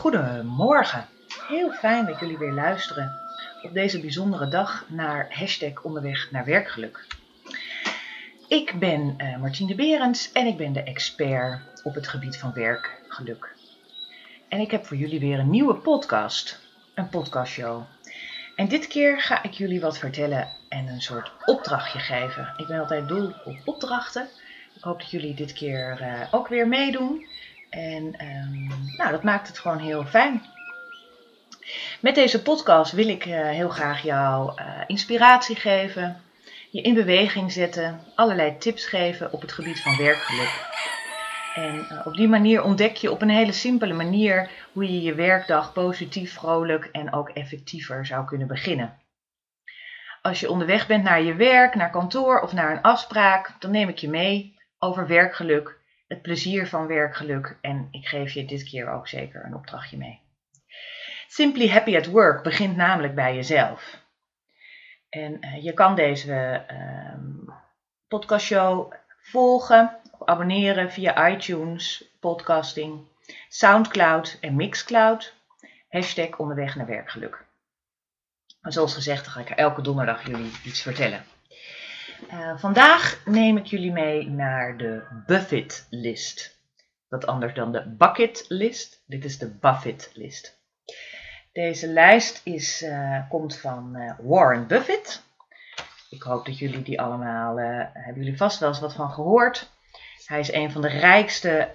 Goedemorgen. Heel fijn dat jullie weer luisteren op deze bijzondere dag naar hashtag onderweg naar werkgeluk. Ik ben uh, Martien de Berends en ik ben de expert op het gebied van werkgeluk. En ik heb voor jullie weer een nieuwe podcast, een podcastshow. En dit keer ga ik jullie wat vertellen en een soort opdrachtje geven. Ik ben altijd dol op opdrachten. Ik hoop dat jullie dit keer uh, ook weer meedoen. En um, nou, dat maakt het gewoon heel fijn. Met deze podcast wil ik uh, heel graag jou uh, inspiratie geven, je in beweging zetten, allerlei tips geven op het gebied van werkgeluk. En uh, op die manier ontdek je op een hele simpele manier hoe je je werkdag positief, vrolijk en ook effectiever zou kunnen beginnen. Als je onderweg bent naar je werk, naar kantoor of naar een afspraak, dan neem ik je mee over werkgeluk het plezier van werkgeluk en ik geef je dit keer ook zeker een opdrachtje mee. Simply Happy at Work begint namelijk bij jezelf. En uh, je kan deze uh, podcastshow volgen of abonneren via iTunes, podcasting, Soundcloud en Mixcloud. Hashtag onderweg naar werkgeluk. Zoals gezegd ga ik elke donderdag jullie iets vertellen. Uh, vandaag neem ik jullie mee naar de Buffett list. Wat anders dan de bucket list. Dit is de Buffett list. Deze lijst is, uh, komt van uh, Warren Buffett. Ik hoop dat jullie die allemaal, hebben jullie vast wel eens wat van gehoord. Hij is een van de rijkste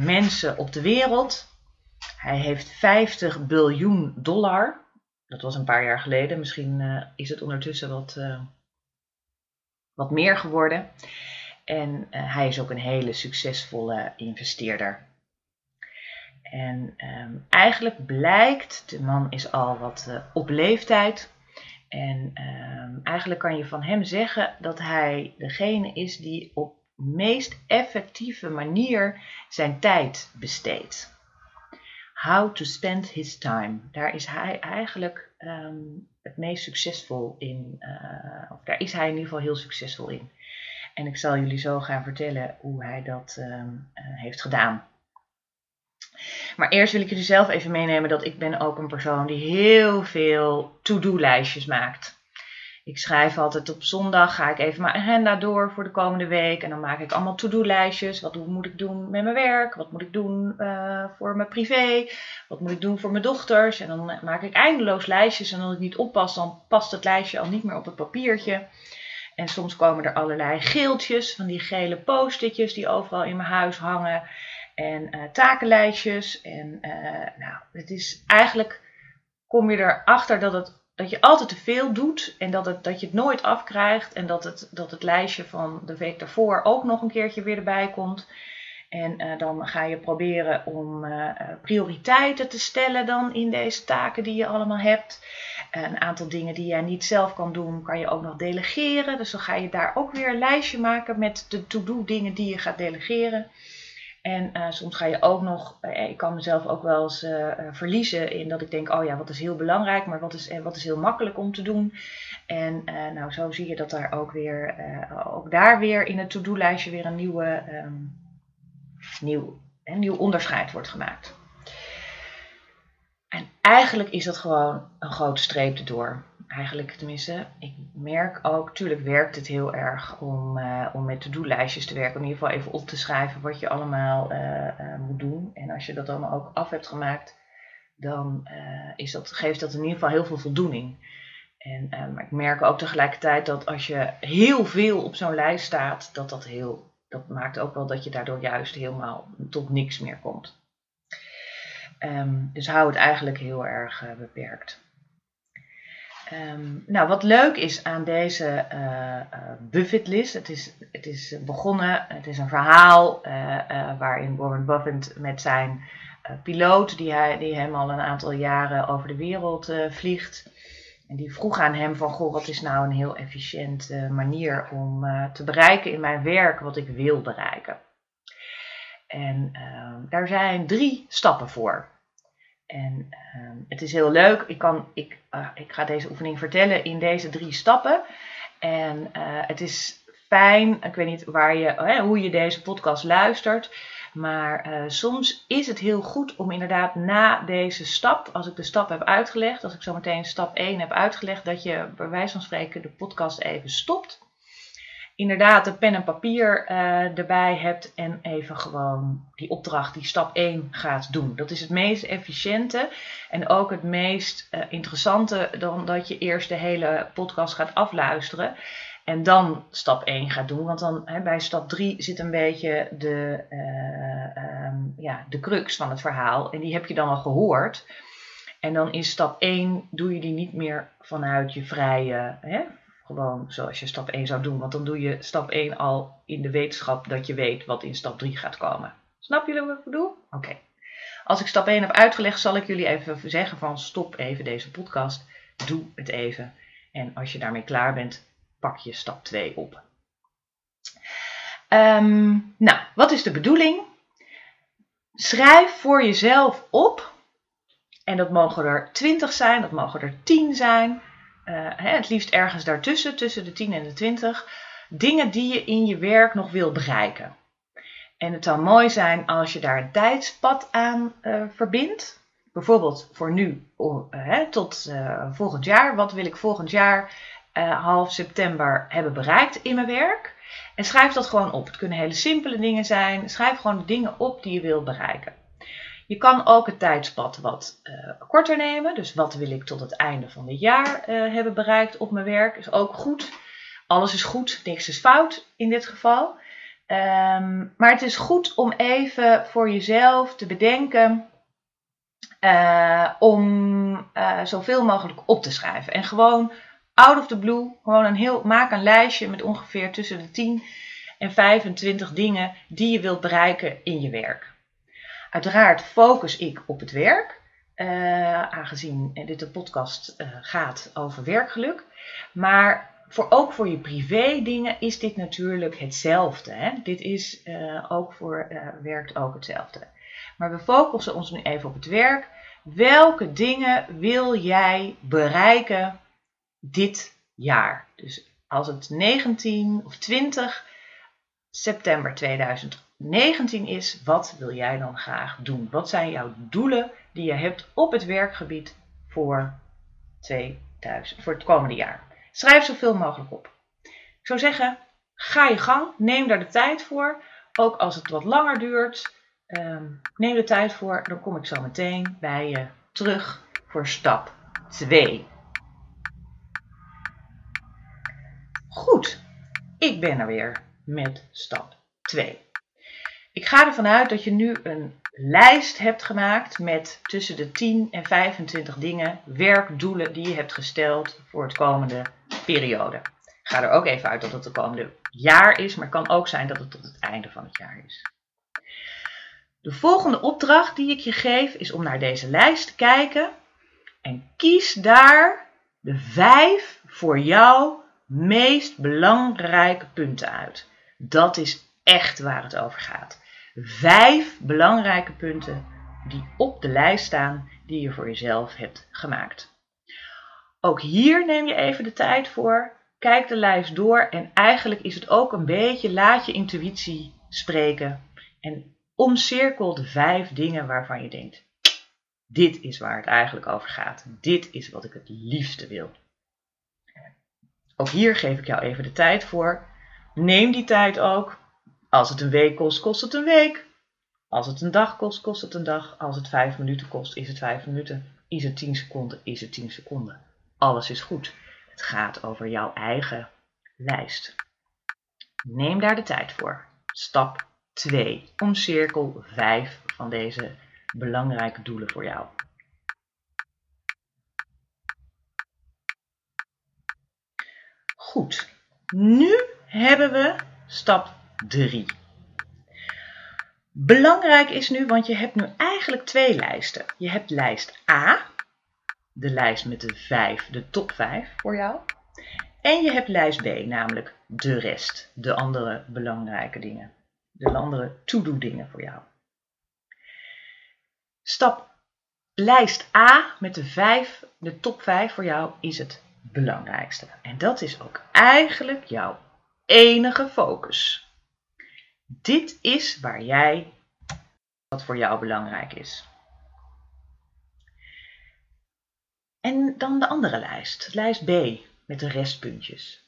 mensen op de wereld. Hij heeft 50 biljoen dollar. Dat was een paar jaar geleden. Misschien is het ondertussen wat wat meer geworden. En uh, hij is ook een hele succesvolle investeerder. En um, eigenlijk blijkt, de man is al wat uh, op leeftijd. En um, eigenlijk kan je van hem zeggen dat hij degene is die op meest effectieve manier zijn tijd besteedt. How to spend his time. Daar is hij eigenlijk um, het meest succesvol in. Uh, of daar is hij in ieder geval heel succesvol in. En ik zal jullie zo gaan vertellen hoe hij dat um, uh, heeft gedaan. Maar eerst wil ik jullie zelf even meenemen dat ik ben ook een persoon die heel veel to-do-lijstjes maakt. Ik schrijf altijd op zondag, ga ik even mijn agenda door voor de komende week. En dan maak ik allemaal to-do-lijstjes. Wat moet ik doen met mijn werk? Wat moet ik doen uh, voor mijn privé? Wat moet ik doen voor mijn dochters? En dan maak ik eindeloos lijstjes. En als ik niet oppas, dan past het lijstje al niet meer op het papiertje. En soms komen er allerlei geeltjes, van die gele post-itjes die overal in mijn huis hangen. En uh, takenlijstjes. En uh, nou, het is eigenlijk, kom je erachter dat het dat je altijd te veel doet en dat, het, dat je het nooit afkrijgt en dat het, dat het lijstje van de week daarvoor ook nog een keertje weer erbij komt. En uh, dan ga je proberen om uh, prioriteiten te stellen dan in deze taken die je allemaal hebt. Een aantal dingen die jij niet zelf kan doen, kan je ook nog delegeren. Dus dan ga je daar ook weer een lijstje maken met de to-do dingen die je gaat delegeren. En uh, soms ga je ook nog, uh, ik kan mezelf ook wel eens uh, verliezen in dat ik denk, oh ja, wat is heel belangrijk, maar wat is, wat is heel makkelijk om te doen. En nou, zo zie je dat daar ook weer, ook daar weer in het to-do-lijstje weer een nieuwe, um, nieuw, een nieuw onderscheid wordt gemaakt. En eigenlijk is dat gewoon een grote streep erdoor eigenlijk tenminste, ik merk ook, tuurlijk werkt het heel erg om, uh, om met to-do-lijstjes te werken. Om in ieder geval even op te schrijven wat je allemaal uh, uh, moet doen. En als je dat allemaal ook af hebt gemaakt, dan is dat, geeft dat in ieder geval heel veel voldoening. En, maar ik merk ook tegelijkertijd dat als je heel veel op zo'n lijst staat, dat dat heel, dat maakt ook wel dat je daardoor juist helemaal tot niks meer komt. Um, dus hou het eigenlijk heel erg beperkt. Um, nou, wat leuk is aan deze uh, uh, Buffett-list, het is, het is begonnen, het is een verhaal uh, waarin Warren Buffett met zijn piloot, die, hij, die hem al een aantal jaren over de wereld vliegt, en die vroeg aan hem van, goh, wat is nou een heel efficiënte manier om te bereiken in mijn werk wat ik wil bereiken. En ehm, daar zijn drie stappen voor. En uh, het is heel leuk. Ik, kan, ik, uh, ik ga deze oefening vertellen in deze drie stappen. En uh, het is fijn, ik weet niet waar je, hoe je deze podcast luistert. Maar eh, soms is het heel goed om inderdaad na deze stap, als ik de stap heb uitgelegd, als ik zo meteen stap 1 heb uitgelegd, dat je bij wijze van spreken de podcast even stopt. Inderdaad, de pen en papier uh, erbij hebt en even gewoon die opdracht, die stap 1 gaat doen. Dat is het meest efficiënte en ook het meest uh, interessante dan dat je eerst de hele podcast gaat afluisteren. En dan stap 1 gaat doen. Want dan bij stap 3 zit een beetje de, uh, um, ja, de crux van het verhaal. En die heb je dan al gehoord. En dan is stap 1, doe je die niet meer vanuit je vrije, gewoon zoals je stap 1 zou doen. Want dan doe je stap 1 al in de wetenschap dat je weet wat in stap 3 gaat komen. Snap jullie wat ik bedoel? Oké. Als ik stap 1 heb uitgelegd, zal ik jullie even zeggen van stop even deze podcast. Doe het even. En als je daarmee klaar bent, pak je stap 2 op. Um, nou, wat is de bedoeling? Schrijf voor jezelf op, en dat mogen er 20 zijn, dat mogen er 10 zijn, het liefst ergens daartussen, tussen de 10 en de 20, dingen die je in je werk nog wil bereiken. En het zou mooi zijn als je daar een tijdspad aan uh, verbindt. Bijvoorbeeld voor nu uh, tot volgend jaar. Wat wil ik volgend jaar half september hebben bereikt in mijn werk. En schrijf dat gewoon op. Het kunnen hele simpele dingen zijn. Schrijf gewoon de dingen op die je wilt bereiken. Je kan ook het tijdspad wat uh, korter nemen. Dus wat wil ik tot het einde van dit jaar uh, hebben bereikt op mijn werk. Is ook goed. Alles is goed, niks is fout in dit geval. Um, maar het is goed om even voor jezelf te bedenken uh, om zoveel mogelijk op te schrijven. En gewoon out of the blue, gewoon een heel, maak een lijstje met ongeveer tussen de 10 en 25 dingen die je wilt bereiken in je werk. Uiteraard focus ik op het werk, uh, aangezien dit een podcast uh, gaat over werkgeluk. Maar voor, ook voor je privé dingen is dit natuurlijk hetzelfde. Hè? Dit is uh, ook voor werkt ook hetzelfde. Maar we focussen ons nu even op het werk. Welke dingen wil jij bereiken dit jaar. Dus als het 19 of 20 september 2019 is, wat wil jij dan graag doen? Wat zijn jouw doelen die je hebt op het werkgebied voor, 2000, voor het komende jaar? Schrijf zoveel mogelijk op. Ik zou zeggen, ga je gang, neem daar de tijd voor. Ook als het wat langer duurt, um, neem de tijd voor. Dan kom ik zo meteen bij je terug voor stap 2. Goed, ik ben er weer met stap 2. Ik ga ervan uit dat je nu een lijst hebt gemaakt met tussen de 10 en 25 dingen, werkdoelen die je hebt gesteld voor het komende periode. Ik ga er ook even uit dat het het komende jaar is, maar het kan ook zijn dat het tot het einde van het jaar is. De volgende opdracht die ik je geef is om naar deze lijst te kijken en kies daar de vijf voor jou meest belangrijke punten uit. Dat is echt waar het over gaat. Vijf belangrijke punten die op de lijst staan die je voor jezelf hebt gemaakt. Ook hier neem je even de tijd voor. Kijk de lijst door en eigenlijk is het ook een beetje laat je intuïtie spreken en omcirkel de vijf dingen waarvan je denkt: dit is waar het eigenlijk over gaat. Dit is wat ik het liefste wil. Ook hier geef ik jou even de tijd voor. Neem die tijd ook. Als het een week kost, kost het een week. Als het een dag kost, kost het een dag. Als het vijf minuten kost, is het vijf minuten. Is het tien seconden, is het tien seconden. Alles is goed. Het gaat over jouw eigen lijst. Neem daar de tijd voor. Stap 2. Omcirkel 5 van deze belangrijke doelen voor jou. Goed, nu hebben we stap 3. Belangrijk is nu, want je hebt nu eigenlijk twee lijsten. Je hebt lijst A, de lijst met de 5, de top 5 voor jou. En je hebt lijst B, namelijk de rest, de andere belangrijke dingen. De andere to-do dingen voor jou. Stap lijst A met de 5, de top 5 voor jou is het belangrijkste. En dat is ook eigenlijk jouw enige focus. Dit is waar jij wat voor jou belangrijk is. En dan de andere lijst, lijst B met de restpuntjes.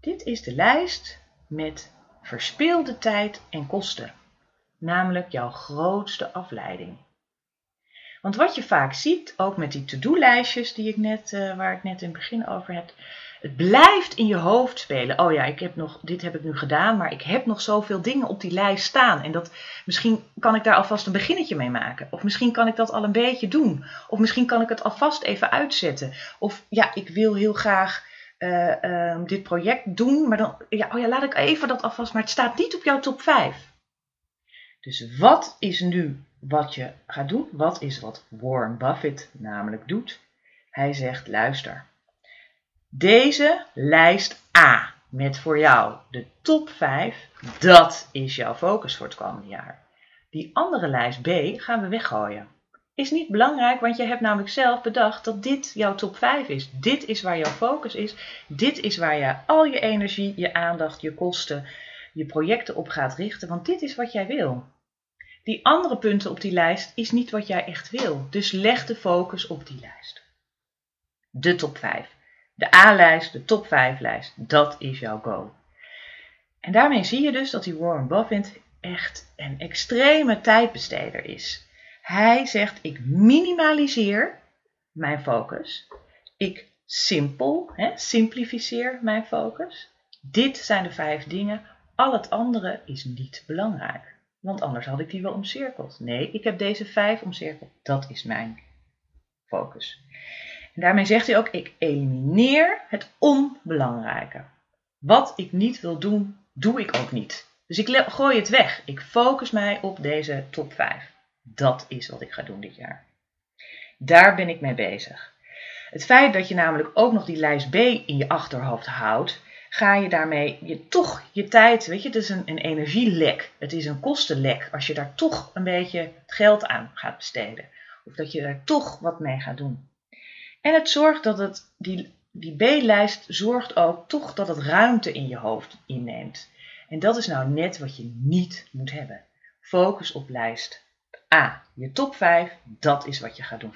Dit is de lijst met verspeelde tijd en kosten, namelijk jouw grootste afleiding. Want wat je vaak ziet, ook met die to-do-lijstjes die ik net, uh, waar ik net in het begin over heb, het blijft in je hoofd spelen. Oh ja, ik heb nog, dit heb ik nu gedaan, maar ik heb nog zoveel dingen op die lijst staan. En dat, misschien kan ik daar alvast een beginnetje mee maken. Of misschien kan ik dat al een beetje doen. Of misschien kan ik het alvast even uitzetten. Of ja, ik wil heel graag uh, uh, dit project doen, maar dan, ja, oh ja, laat ik even dat alvast, maar het staat niet op jouw top 5. Dus wat is nu wat je gaat doen? Wat is wat Warren Buffett namelijk doet? Hij zegt, luister, deze lijst A met voor jou de top 5, dat is jouw focus voor het komende jaar. Die andere lijst B gaan we weggooien. Is niet belangrijk, want je hebt namelijk zelf bedacht dat dit jouw top 5 is. Dit is waar jouw focus is. Dit is waar je al je energie, je aandacht, je kosten, je projecten op gaat richten, want dit is wat jij wil. Die andere punten op die lijst is niet wat jij echt wil. Dus leg de focus op die lijst. De top 5. De A-lijst, de top 5 lijst, dat is jouw go. En daarmee zie je dus dat die Warren Buffett echt een extreme tijdbesteder is. Hij zegt: Ik minimaliseer mijn focus. Ik simpel, hè, simplificeer mijn focus. Dit zijn de vijf dingen. Al het andere is niet belangrijk. Want anders had ik die wel omcirkeld. Nee, ik heb deze vijf omcirkeld. Dat is mijn focus. En daarmee zegt hij ook: ik elimineer het onbelangrijke. Wat ik niet wil doen, doe ik ook niet. Dus ik gooi het weg. Ik focus mij op deze top 5. Dat is wat ik ga doen dit jaar. Daar ben ik mee bezig. Het feit dat je namelijk ook nog die lijst B in je achterhoofd houdt, ga je daarmee je toch je tijd, weet je, het is een, een energielek, het is een kostenlek als je daar toch een beetje geld aan gaat besteden. Of dat je daar toch wat mee gaat doen. En het zorgt dat het, die, die B-lijst zorgt ook toch dat het ruimte in je hoofd inneemt. En dat is nou net wat je niet moet hebben. Focus op lijst A. Je top 5, dat is wat je gaat doen.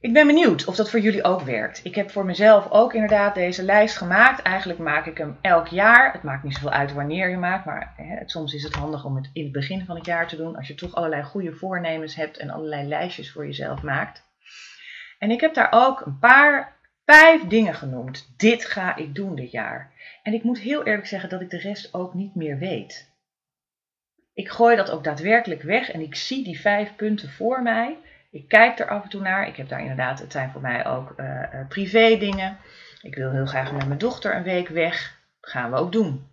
Ik ben benieuwd of dat voor jullie ook werkt. Ik heb voor mezelf ook inderdaad deze lijst gemaakt. Eigenlijk maak ik hem elk jaar. Het maakt niet zoveel uit wanneer je maakt, maar hè, soms is het handig om het in het begin van het jaar te doen. Als je toch allerlei goede voornemens hebt en allerlei lijstjes voor jezelf maakt. En ik heb daar ook een paar, vijf dingen genoemd. Dit ga ik doen dit jaar. En ik moet heel eerlijk zeggen dat ik de rest ook niet meer weet. Ik gooi dat ook daadwerkelijk weg en ik zie die vijf punten voor mij. Ik kijk er af en toe naar. Ik heb daar inderdaad, het zijn voor mij ook uh, privé dingen. Ik wil heel graag met mijn dochter een week weg. Dat gaan we ook doen.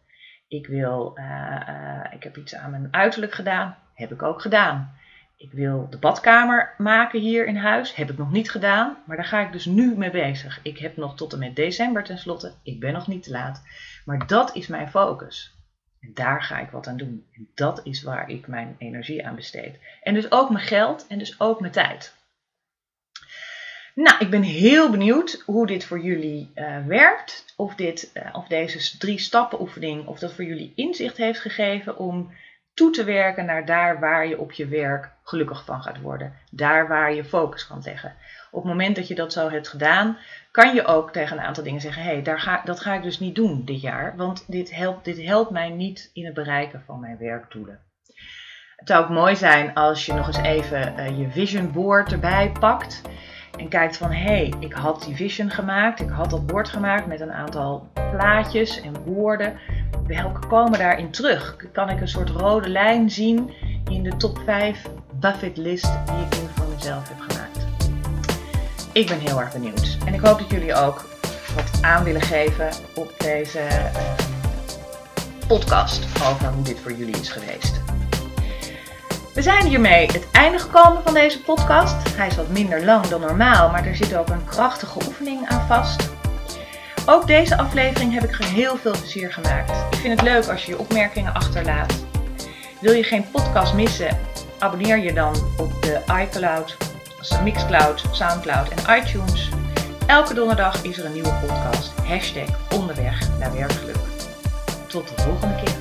Ik wil, uh, ik heb iets aan mijn uiterlijk gedaan. Heb ik ook gedaan. Ik wil de badkamer maken hier in huis. Heb ik nog niet gedaan, maar daar ga ik dus nu mee bezig. Ik heb nog tot en met december tenslotte. Ik ben nog niet te laat. Maar dat is mijn focus. En daar ga ik wat aan doen. En dat is waar ik mijn energie aan besteed. En dus ook mijn geld en dus ook mijn tijd. Nou, ik ben heel benieuwd hoe dit voor jullie uh, werkt. Of, dit, uh, of deze drie stappen oefening, of dat voor jullie inzicht heeft gegeven om toe te werken naar daar waar je op je werk gelukkig van gaat worden. Daar waar je focus kan leggen. Op het moment dat je dat zo hebt gedaan, kan je ook tegen een aantal dingen zeggen: hé, hey, daar dat ga ik dus niet doen dit jaar, want dit helpt, dit helpt mij niet in het bereiken van mijn werkdoelen. Het zou ook mooi zijn als je nog eens even uh, je vision board erbij pakt. En kijkt van hé, hey, ik had die vision gemaakt, ik had dat bord gemaakt met een aantal plaatjes en woorden. Welke komen daarin terug? Kan ik een soort rode lijn zien in de top 5 buffet list die ik nu voor mezelf heb gemaakt? Ik ben heel erg benieuwd. En ik hoop dat jullie ook wat aan willen geven op deze uh, podcast over hoe dit voor jullie is geweest. We zijn hiermee het einde gekomen van deze podcast. Hij is wat minder lang dan normaal, maar er zit ook een krachtige oefening aan vast. Ook deze aflevering heb ik heel veel plezier gemaakt. Ik vind het leuk als je je opmerkingen achterlaat. Wil je geen podcast missen? Abonneer je dan op de iCloud Mixcloud, Soundcloud en iTunes. Elke donderdag is er een nieuwe podcast. Hashtag onderweg naar werkgeluk. Tot de volgende keer.